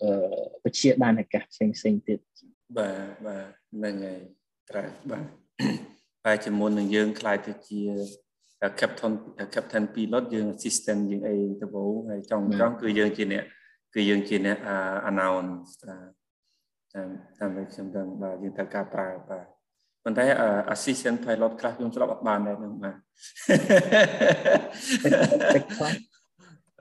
អឺពជាដានអាកាសផ្សេងផ្សេងទៀតបាទបាទហ្នឹងហើយត្រូវបាទហើយជាមុននឹងយើងខ្លាយទៅជា captain captain pilot យើង assistant យើងអីទៅបូហើយចុងចុងគឺយើងជាអ្នកគឺយើងជាអ្នក announce តាមតាមខ្ញុំដឹងបាទយើងត្រូវការប្រើបាទប៉ុន្តែ assistant pilot ខ្លះខ្ញុំស្ដាប់អត់បានដែរនឹងបាទ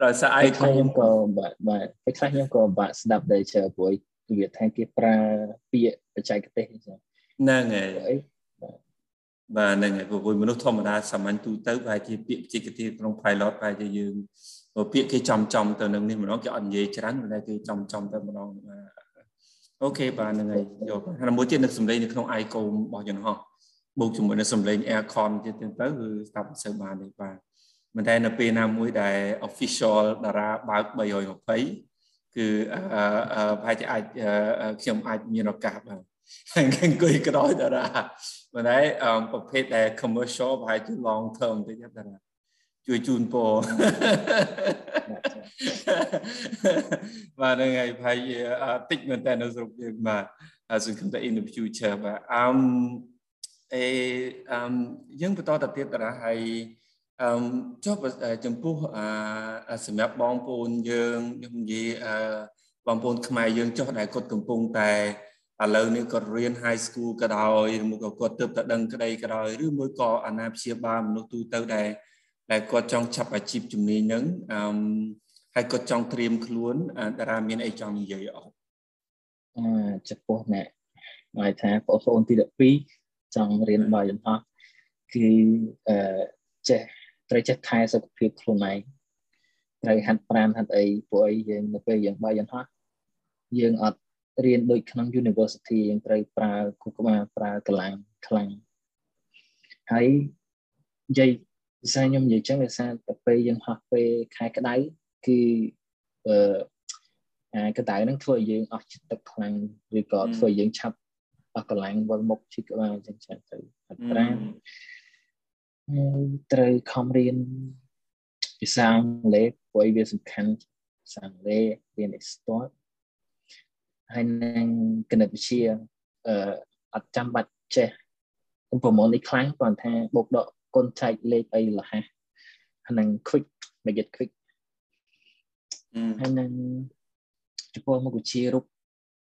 ដោយសារឯងខ្ញុំក៏បាទបាទពេលខ្លះខ្ញុំក៏បាក់ស្ដាប់ដែរច្រើនព្រោះវាថាគេប្រើពាក្យបច្ចេកទេសហ្នឹងហើយបាទហ្នឹងហើយព្រោះមនុស្សធម្មតាសាមញ្ញទូទៅប្រហែលជាពាក្យបច្ចេកទេសក្នុង pilot ប្រហែលជាយើងពាក្យគេចំចំទៅនឹងនេះម្ដងគេអត់និយាយច្រើនប៉ុន្តែគេចំចំទៅម្ដងបាទអូខេបាទហ្នឹងហើយយកហើយមួយទៀតនឹកសំឡេងនៅក្នុង icon របស់យន្តហោះបូកជាមួយនឹងសំឡេង aircon ទៀតទៅគឺស្ដាប់មិនសូវបានទេបាទ ប៉ុន្តែនៅពេលណាមួយដែល official តារាបើក320គឺប្រហែលជាអាចខ្ញុំអាចមានឱកាសបាទអង្គុយក្រោយតារាប៉ុន្តែប្រភេទដែល commercial ប្រហែលជា long term តិចតារាជួយជូនពរបាទហ្នឹងហើយប្រហែលជាតិចមែនតើនៅស្រុកយើងបាទសង្ឃឹមថា in the future បាទអឹមអេអឹមយើងបន្តទៅទៀតតារាហើយ អឺចុះចំពោះអាសម្រាប់បងប្អូនយើងខ្ញុំនិយាយអឺបងប្អូនខ្មែរយើងចុះដែលគាត់កំពុងតែឥឡូវនេះគាត់រៀន high school ក៏ដោយឬមួយក៏គាត់ទើបតែដឹងក្តីក៏ដោយឬមួយក៏អាណាព្យាបាលមនុស្សទូទៅដែលដែលគាត់ចង់ឆាប់អាជីពជំនាញហ្នឹងអឺហើយគាត់ចង់ត្រៀមខ្លួនតារាមានអីចង់និយាយអត់អឺចំពោះអ្នកហៅថាបងប្អូនទី12ចង់រៀនបាយយន្តហោះគឺអឺចេះ ត្រូវចេះថែសុខភាពខ្លួនឯងត្រូវហាត់ប្រាណហាត់អីព្រោះអីយើងនៅពេលយើងបាយយន្តហោះយើងអត់រៀនដូចក្នុង university យើងត្រូវប្រើគូក្បាលប្រើកម្លាំងខ្លាំងហើយនិយាយភាសាខ្ញុំនិយាយចឹងភាសាទៅពេលយើងហោះពេលខែក្តៅគឺអឺអាក្តៅហ្នឹងធ្វើឲ្យយើងអស់ចិត្តទឹកខ្លាំងឬក៏ធ្វើឲ្យយើងឆាប់អស់កម្លាំងវិលមុខឈឺក្បាលចឹងចឹងទៅហាត់ប្រាណ ត្រូវខំរៀនភាសាអង់គ្លេសព្រោះវាសំខាន់ភាសាអង់គ្លេសរៀន export ហើយនឹងគណិតវិទ្យាអឺអត់ចាំបាច់ចេះប្រមូលនេះខ្លាំងគ្រាន់ថាបូកដកកុនចែកលេខអីលះហើយនឹង quick make it quick ហើយនឹងចំពោះមុខវិជ្ជារូប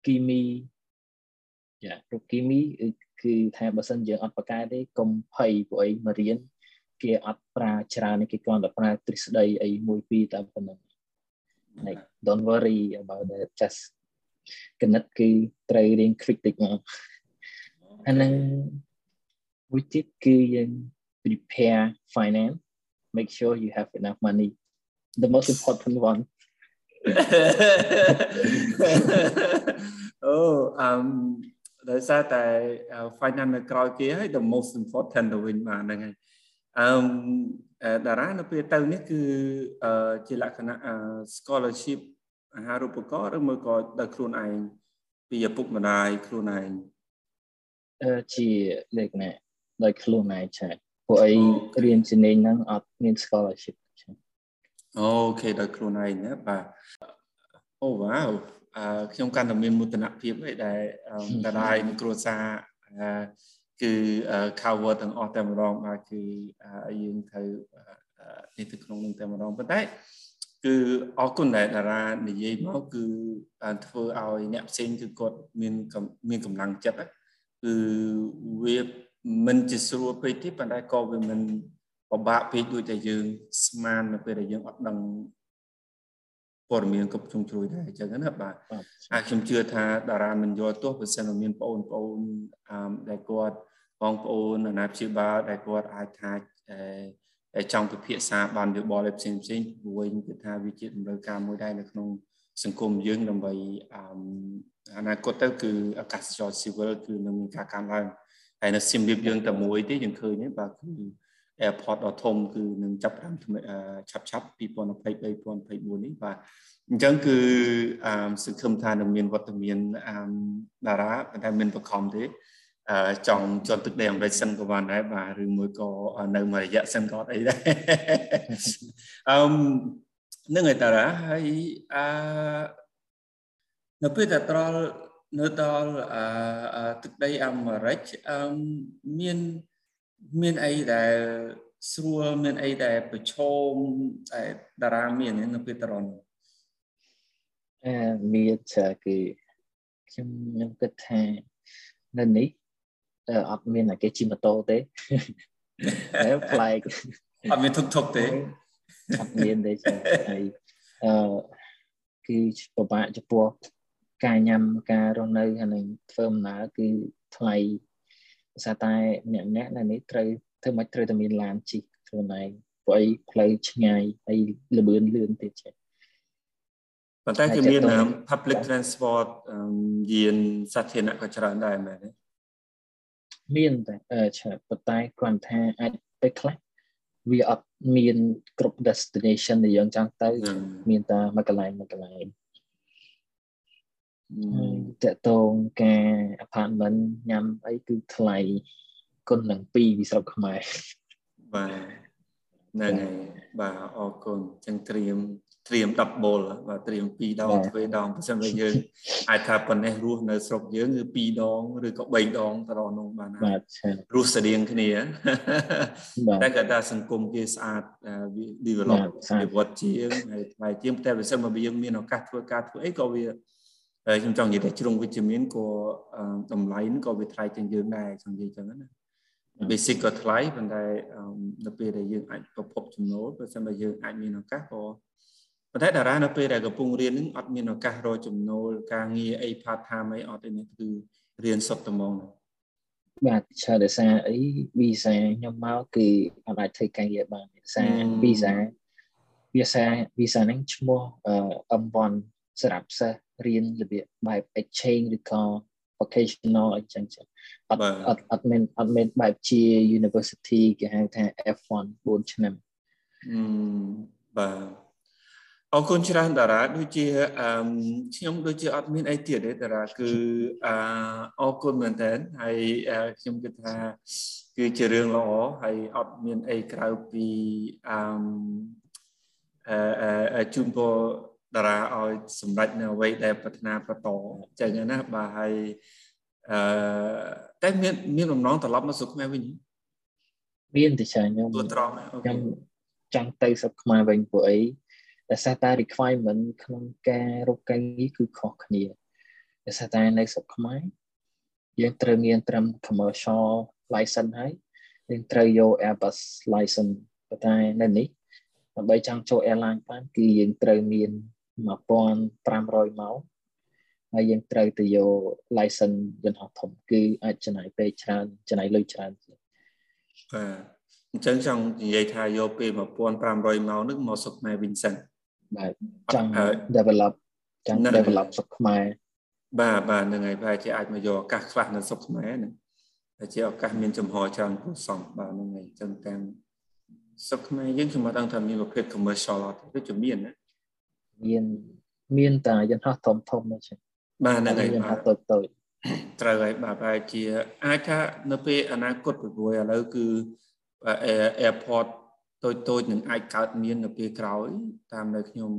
គីមីយ៉ារូបគីមីគឺថាបើសិនយើងអត់បកកែទេកុំភ័យពួកអីមករៀន គេអត់ប្រើច្រើនគេគ្រាន់តែប្រើទ្រឹស្ដីអីមួយពីរតែប៉ុណ្ណឹង like don't worry about that just គណិតគឺត្រូវរៀន quick តិចមកអានឹងមួយទៀតគឺយើង prepare finance make sure you have enough money the most important one អូអឹមដោយសារតែ finance នៅក្រោយគេហើយ the most important ទៅវិញបាទហ្នឹងហើយ អឺតារានៅពេលទៅនេះគឺជាលក្ខណៈ scholarship អាហារូបករណ៍ឬមួយក៏ដោយខ្លួនឯងពីឪពុកម្ដាយខ្លួនឯងអឺជាលក្ខណៈដោយខ្លួនឯងចាពួកអីរៀនជំនាញហ្នឹងអត់មាន scholarship អូខេដោយខ្លួនឯងណាបាទអូវ៉ាវអឺខ្ញុំកាន់តែមានមោទនភាពឯដែលតារាយគ្រួសារ គឺ cover ទាំងអស់តែម្ដងបាទគឺយើងត្រូវនេះទៅក្នុងនឹងតែម្ដងប៉ុន្តែគឺអរគុណដែលតារានិយាយមកគឺធ្វើឲ្យអ្នកផ្សេងគឺគាត់មានមានកម្លាំងចិត្តគឺវាមិនជាស្រួលពេកទេប៉ុន្តែក៏វាមិនពិបាកពេកដូចតែយើងស្មាននៅពេលដែលយើងអត់ដឹង ព័ត៌មានគ្រប់ជ្រុងជ្រោយដែរអញ្ចឹងណាបាទហើយខ្ញុំជឿថាតារាមិនយល់ទោះបើសិនមានបងប្អូនអឺដែលគាត់បងប្អូនអាណាព្យាបាលដែលគាត់អាចថាអឺចង់ពិភាក្សាបានយោបល់ផ្សេងផ្សេងវិញគឺថាវាជាតម្រូវការមួយដែរនៅក្នុងសង្គមយើងដើម្បីអឺអនាគតទៅគឺអាកាសចរស៊ីវិលគឺនឹងមានការកើនឡើងហើយនៅសៀមរាបយើងតែមួយទេយើងឃើញទេបាទគឺ airport ដ៏ធំគឺនឹងចាប់ផ្ដើមឆាប់ឆាប់2023 2024នេះបាទអញ្ចឹងគឺអឺសង្ឃឹមថានឹងមានវត្តមានអឺតារាប៉ុន្តែមិនបខំទេអឺចង់ជន់ទឹកដីអាមេរិកសិនក៏បានដែរបាទឬមួយក៏នៅមួយរយៈសិនក៏អីដែរអឺនឹងឯតារាហើយអឺនៅពេលតែត្រល់នៅដល់អឺទឹកដីអាមេរិកអឺមាន មានអីដែលស្រួលមានអីដែលប្រឈមតែតារាមាននៅពេលតរនអឺមានចាគឺខ្ញុំខ្ញុំគិតថានៅនេះអត់មានតែគេជិះម៉ូតូទេតែប្លែកអត់មានធុកធុកទេអត់មានទេចាហើយអឺគឺពិបាកចំពោះការញ៉ាំការរស់នៅហើយនឹងធ្វើដំណើរគឺថ្លៃ ភាសាតែម្នាក់ម្នាក់នៅនេះត្រូវធ្វើមិនត្រូវតែមានឡានជិះខ្លួនឯងព្រោះអីផ្លូវឆ្ងាយហើយលឿនលឿនទៀតចេះប៉ុន្តែគឺមាន public transport យានសាធារណៈក៏ច្រើនដែរមែនទេមានតែច្រើនប៉ុន្តែគ្រាន់ថាអាចទៅខ្លះវាអត់មានគ្រប់ destination ដែលយើងចង់ទៅ មានតែមួយកន្លែងមួយកន្លែង តកតងការ apartment ញ៉ាំអីគឺថ្លៃគុណនឹង2ពីស្រុកខ្មែរបាទហ្នឹងហើយបាទអរគុណចឹងត្រៀមត្រៀម double បាទត្រៀម2ដងទ្វេដងបើមិនថាយើងអាចថាប៉ុណ្ណេះរស់នៅស្រុកយើងគឺ2ដងឬក៏3ដងទៅដល់នោះបានបាទរស់ស្តៀងគ្នាតែគាត់ថាសង្គមគេស្អាត develop វិវត្តជាងហើយថ្លៃជាងតែបើសិនមកយើងមានឱកាសធ្វើការធ្វើអីក៏វា ខ្ញុំចង់និយាយថាជ្រុងវិជ្ជមានក៏តម្លៃក៏វាថ្លៃជាងយើងដែរចង់និយាយចឹងណា basic ក៏ថ្លៃប៉ុន្តែនៅពេលដែលយើងអាចប្រភពចំណូលបើមិនបើយើងអាចមានឱកាសក៏ប៉ុន្តែតារានៅពេលដែលកំពុងរៀននឹងអត់មានឱកាសរកចំណូលការងារអី part time អីអត់ទេនេះគឺរៀនសុទ្ធតែហ្មងបាទឆើដោយសារអី visa ខ្ញុំមកគឺអត់អាចធ្វើការងារបានដោយសារ visa visa visa ហ្នឹងឈ្មោះ M1 សម្រាប់សិស្ស រៀនរបៀបបែប exchange ឬក៏ vocational អញ្ចឹងចឹងអត់អត់អត់មានអត់មានបែបជា university គេហៅថា F1 4ឆ្នាំបាទអរគុណច្រើនតារាដូចជាអឺខ្ញុំដូចជាអត់មានអីទៀតទេតារាគឺអអរគុណមែនតើហើយខ្ញុំគិតថាគឺជារឿងល្អហើយអត់មានអីក្រៅពីអឺអឺជូនពរ តារាឲ្យសម្រេចនៅអ្វីដែលប្រាថ្នាបន្តចឹងណាបាទហើយអឺតែមានមានបំណងត្រឡប់មកស្រុកខ្មែរវិញមានទេចាខ្ញុំទួត្រង់ខ្ញុំចង់ទៅស្រុកខ្មែរវិញព្រោះអីដោយសារតែ requirement ក្នុងការរកការងារគឺខុសគ្នាដោយសារតែនៅស្រុកខ្មែរយើងត្រូវមានត្រឹម commercial license ហើយយើងត្រូវយក Airbus license ប៉ុន្តែនៅនេះដើម្បីចង់ចូល airline បានគឺយើងត្រូវមាន 1500ម៉ោងហើយយើងត្រូវទៅយក license យន្តហោះធំគឺអាចចំណាយពេលច្រើនចំណាយលុយច្រើនបាទអញ្ចឹងចង់និយាយថាយកពេល1500ម៉ោងនឹងមកសុខខ្មែរវិញសិនបាទចង់ develop ចង់ develop សុខខ្មែរបាទបាទហ្នឹងហើយប្រហែលជាអាចមកយកឱកាសខ្លះនៅស្រុកខ្មែរហ្នឹងតែជាឱកាសមានចំហច្រើនគួរសមបាទហ្នឹងហើយចឹងទាំងស្រុកខ្មែរយើងខ្ញុំមិនដឹងថាមានប្រភេទ commercial អត់ទេវាមានណា មានមានតែយន្តហោះធំធំហ្នឹងបាទហ្នឹងហើយយន្តហោះតូចតូចត្រូវហើយបាទប្រហែលជាអាចថានៅពេលអនាគតព្រោះឥឡូវគឺ airport តូចតូចនឹងអាចកើតមាននៅពេលក្រោយ តាមនៅខ្ញុំ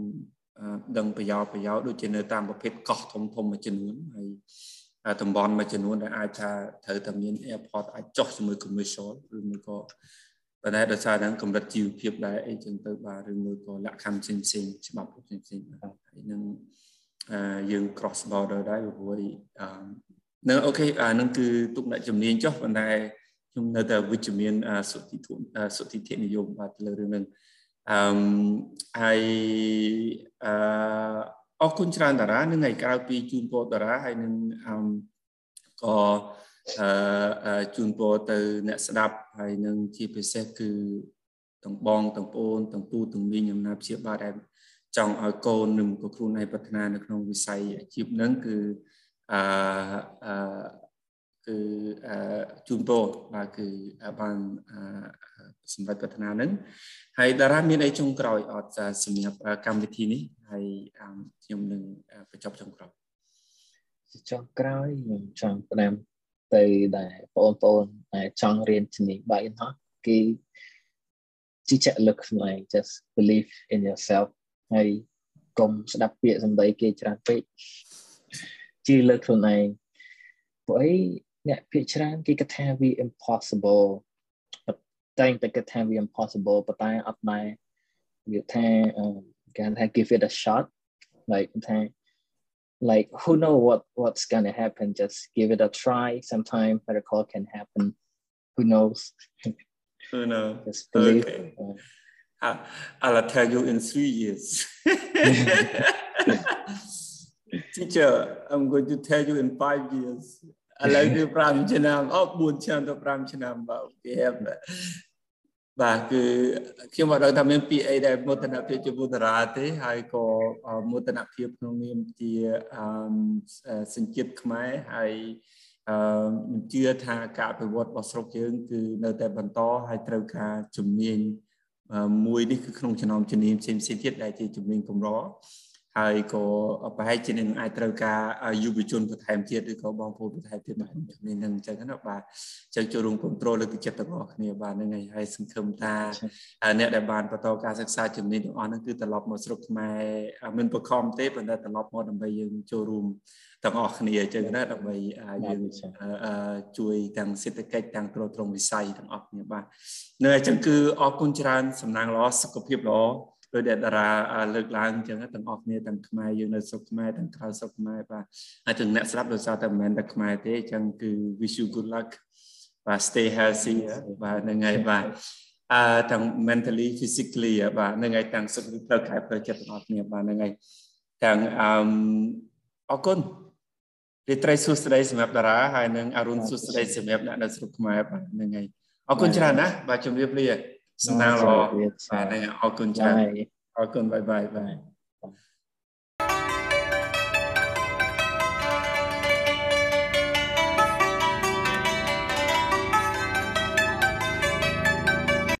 ដឹងប្រយោជន៍ប្រយោជន៍ដូចជានៅតាមប្រភេទកោះធំធំមួយចំនួនហើយតំបន់មួយចំនួនដែលអាចថាត្រូវតែមាន airport អាចចុះជាមួយ commercial ឬមួយក៏ ប៉ុន្តែដោយសារហ្នឹងកម្រិតជីវភាពដែរអីចឹងទៅបាទឬមួយក៏លក្ខខណ្ឌផ្សេងផ្សេងច្បាប់ផ្សេងផ្សេងបាទហើយនឹងយើង cross border ដែរព្រោះនៅអូខេអានឹងគឺទុកអ្នកជំនាញចុះប៉ុន្តែខ្ញុំនៅតែវិជ្ជមានសុតិធនសុតិធនិយមបាទលើរឿងហ្នឹងអឺហើយអឺអរគុណច្រើនតារានឹងថ្ងៃក្រៅពីជូនពរតារាហើយនឹងអឺក៏អឺ ជូនពរទៅអ្នកស្ដាប់ហើយនឹងជាពិសេសគឺទាំងបងទាំងប្អូនទាំងពូទាំងមីងអំណាចជាបាទដែលចង់ឲ្យកូននឹងក៏ខ្លួនឯងប្រាថ្នានៅក្នុងវិស័យអាជីពហ្នឹងគឺអឺអឺគឺអឺជូនពរបាទគឺបានសម្រាប់ប្រាថ្នាហ្នឹងហើយតារាមានអីចុងក្រោយអត់សម្រាប់កម្មវិធីនេះហើយខ្ញុំនឹងបញ្ចប់ចុងក្រោយចុងក្រោយខ្ញុំចង់ផ្ដាំ ទៅដែលបងប្អូនដែលចង់រៀនជំនាញបាយណោះគឺជីចាក់លើកខ្លួនឯង just believe in yourself ហើយកុំស្ដាប់ពាក្យសម្ដីគេច្រើនពេកជឿលើខ្លួនឯងព្រោះអីអ្នកភាគច្រើនគេគិតថាវា impossible តែតែគិតថាវា impossible ប៉ុន្តែអត់ដែរវាថាគេថា give it a shot like ថា like who know what what's gonna happen just give it a try sometime miracle can happen who knows who knows just believe okay. uh, I'll tell you in three years teacher I'm going to tell you in five years ឥឡូវគឺ5ឆ្នាំអូ4ឆ្នាំទៅ5ឆ្នាំបាទអូខេ បាទគឺខ្ញុំមកដឹងថាមានពាក្យអីដែលមោទនភាពជាមួយតារាទេហើយក៏មោទនភាពក្នុងនាមជាសញ្ជាតិខ្មែរហើយអឺមិនជឿថាការអភិវឌ្ឍរបស់ស្រុកយើងគឺនៅតែបន្តហើយត្រូវការជំនាញមួយនេះគឺក្នុងចំណោមជំនាញផ្សេងៗទៀតដែលជាជំនាញកម្រ ហើយក៏ប្រហែលជានឹងអាចត្រូវការយុវជនបន្ថែមទៀតឬក៏បងប្អូនបន្ថែមទៀតបាទជំនាញនឹងអញ្ចឹងណាបាទអញ្ចឹងចូលរួមគ្រប់គ្រងលើកទឹកចិត្តទាំងអស់គ្នាបាទហ្នឹងហើយហើយសង្ឃឹមថាអ្នកដែលបានបន្តការសិក្សាជំនាញទាំងអស់ហ្នឹងគឺត្រឡប់មកស្រុកខ្មែរមិនបខំទេប៉ុន្តែត្រឡប់មកដើម្បីយើងចូលរួមទាំងអស់គ្នាអញ្ចឹងណាដើម្បីយើងជួយទាំងសេដ្ឋកិច្ចទាំងទ្រទ្រង់វិស័យទាំងអស់គ្នាបាទនៅអញ្ចឹងគឺអរគុណច្រើនសំណាងល្អសុខភាពល្អ ដោយដែលតារាលើកឡើងអញ្ចឹងទាំងអស់គ្នាទាំងខ្មែរយើងនៅស្រុកខ្មែរទាំងក្រៅស្រុកខ្មែរបាទហើយទាំងអ្នកស្ដាប់ដោយសារតែមិនមែនតែខ្មែរទេអញ្ចឹងគឺ wish you good luck បាទ stay healthy បាទហ្នឹងហើយបាទអឺទាំង mentally physically បាទហ្នឹងហើយទាំងសុខភាពផ្លូវកាយផ្លូវចិត្តទាំងអស់គ្នាបាទហ្នឹងហើយទាំងអឺអរគុណរាត្រីសួស្តីសម្រាប់តារាហើយនឹងអរុនសួស្តីសម្រាប់អ្នកនៅស្រុកខ្មែរបាទហ្នឹងហើយអរគុណច្រើនណាស់បាទជម្រាបលា សំណាងល្អបាទអរគុណច្រើនអរគុណបាយបាយបាទ